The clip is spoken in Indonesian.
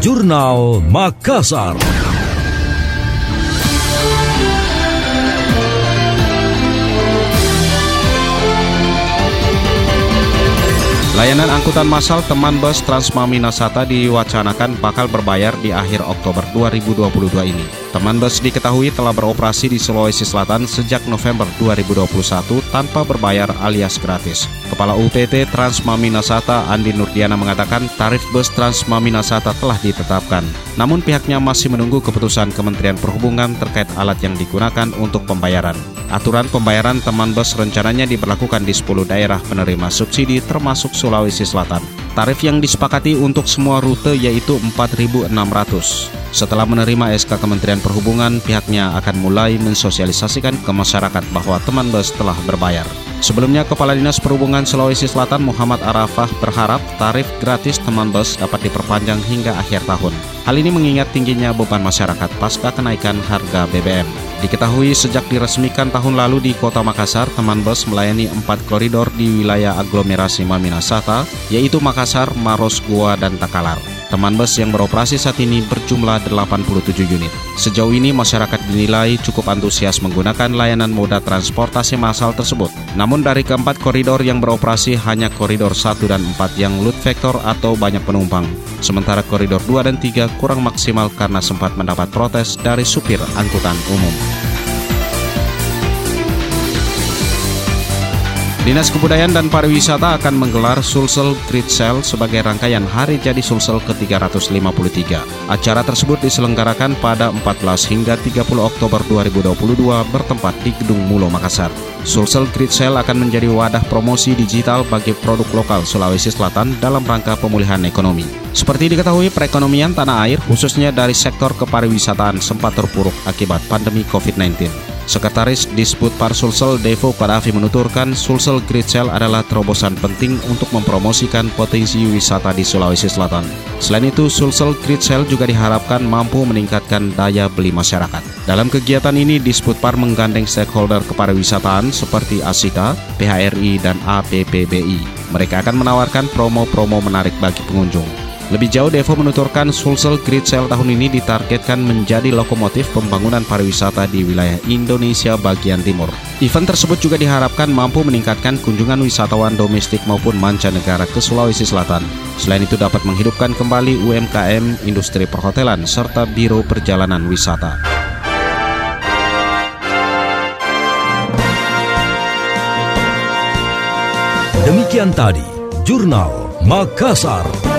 Jurnal Makassar. Layanan angkutan massal teman bus Transmami Nasata diwacanakan bakal berbayar di akhir Oktober 2022 ini. Teman bus diketahui telah beroperasi di Sulawesi Selatan sejak November 2021 tanpa berbayar alias gratis. Kepala UPT Transmami Nasata Andi Nurdiana mengatakan tarif bus Transmami Nasata telah ditetapkan. Namun pihaknya masih menunggu keputusan Kementerian Perhubungan terkait alat yang digunakan untuk pembayaran. Aturan pembayaran teman bus rencananya diberlakukan di 10 daerah penerima subsidi termasuk Sulawesi Selatan. Tarif yang disepakati untuk semua rute yaitu 4.600. Setelah menerima SK Kementerian Perhubungan, pihaknya akan mulai mensosialisasikan ke masyarakat bahwa teman bus telah berbayar. Sebelumnya, Kepala Dinas Perhubungan Sulawesi Selatan Muhammad Arafah berharap tarif gratis teman bus dapat diperpanjang hingga akhir tahun. Hal ini mengingat tingginya beban masyarakat pasca kenaikan harga BBM. Diketahui sejak diresmikan tahun lalu di Kota Makassar, teman bus melayani empat koridor di wilayah aglomerasi Maminasata, yaitu Makassar, Maros, Goa, dan Takalar. Teman bus yang beroperasi saat ini berjumlah 87 unit. Sejauh ini masyarakat dinilai cukup antusias menggunakan layanan moda transportasi massal tersebut. Namun dari keempat koridor yang beroperasi hanya koridor 1 dan 4 yang load factor atau banyak penumpang. Sementara koridor 2 dan 3 kurang maksimal karena sempat mendapat protes dari supir angkutan umum. Dinas Kebudayaan dan Pariwisata akan menggelar Sulsel Great Sale sebagai rangkaian Hari Jadi Sulsel ke-353. Acara tersebut diselenggarakan pada 14 hingga 30 Oktober 2022 bertempat di Gedung Mulo Makassar. Sulsel Great Sale akan menjadi wadah promosi digital bagi produk lokal Sulawesi Selatan dalam rangka pemulihan ekonomi. Seperti diketahui, perekonomian tanah air, khususnya dari sektor kepariwisataan, sempat terpuruk akibat pandemi COVID-19. Sekretaris Disput Par Sulsel Devo Padavi menuturkan Sulsel Great Sale adalah terobosan penting untuk mempromosikan potensi wisata di Sulawesi Selatan. Selain itu, Sulsel Great Sale juga diharapkan mampu meningkatkan daya beli masyarakat. Dalam kegiatan ini, Disput Par menggandeng stakeholder kepariwisataan seperti ASIKA, PHRI, dan APPBI. Mereka akan menawarkan promo-promo menarik bagi pengunjung. Lebih jauh, Devo menuturkan Sulsel Great Sale tahun ini ditargetkan menjadi lokomotif pembangunan pariwisata di wilayah Indonesia bagian timur. Event tersebut juga diharapkan mampu meningkatkan kunjungan wisatawan domestik maupun mancanegara ke Sulawesi Selatan. Selain itu dapat menghidupkan kembali UMKM, industri perhotelan, serta biro perjalanan wisata. Demikian tadi, Jurnal Makassar.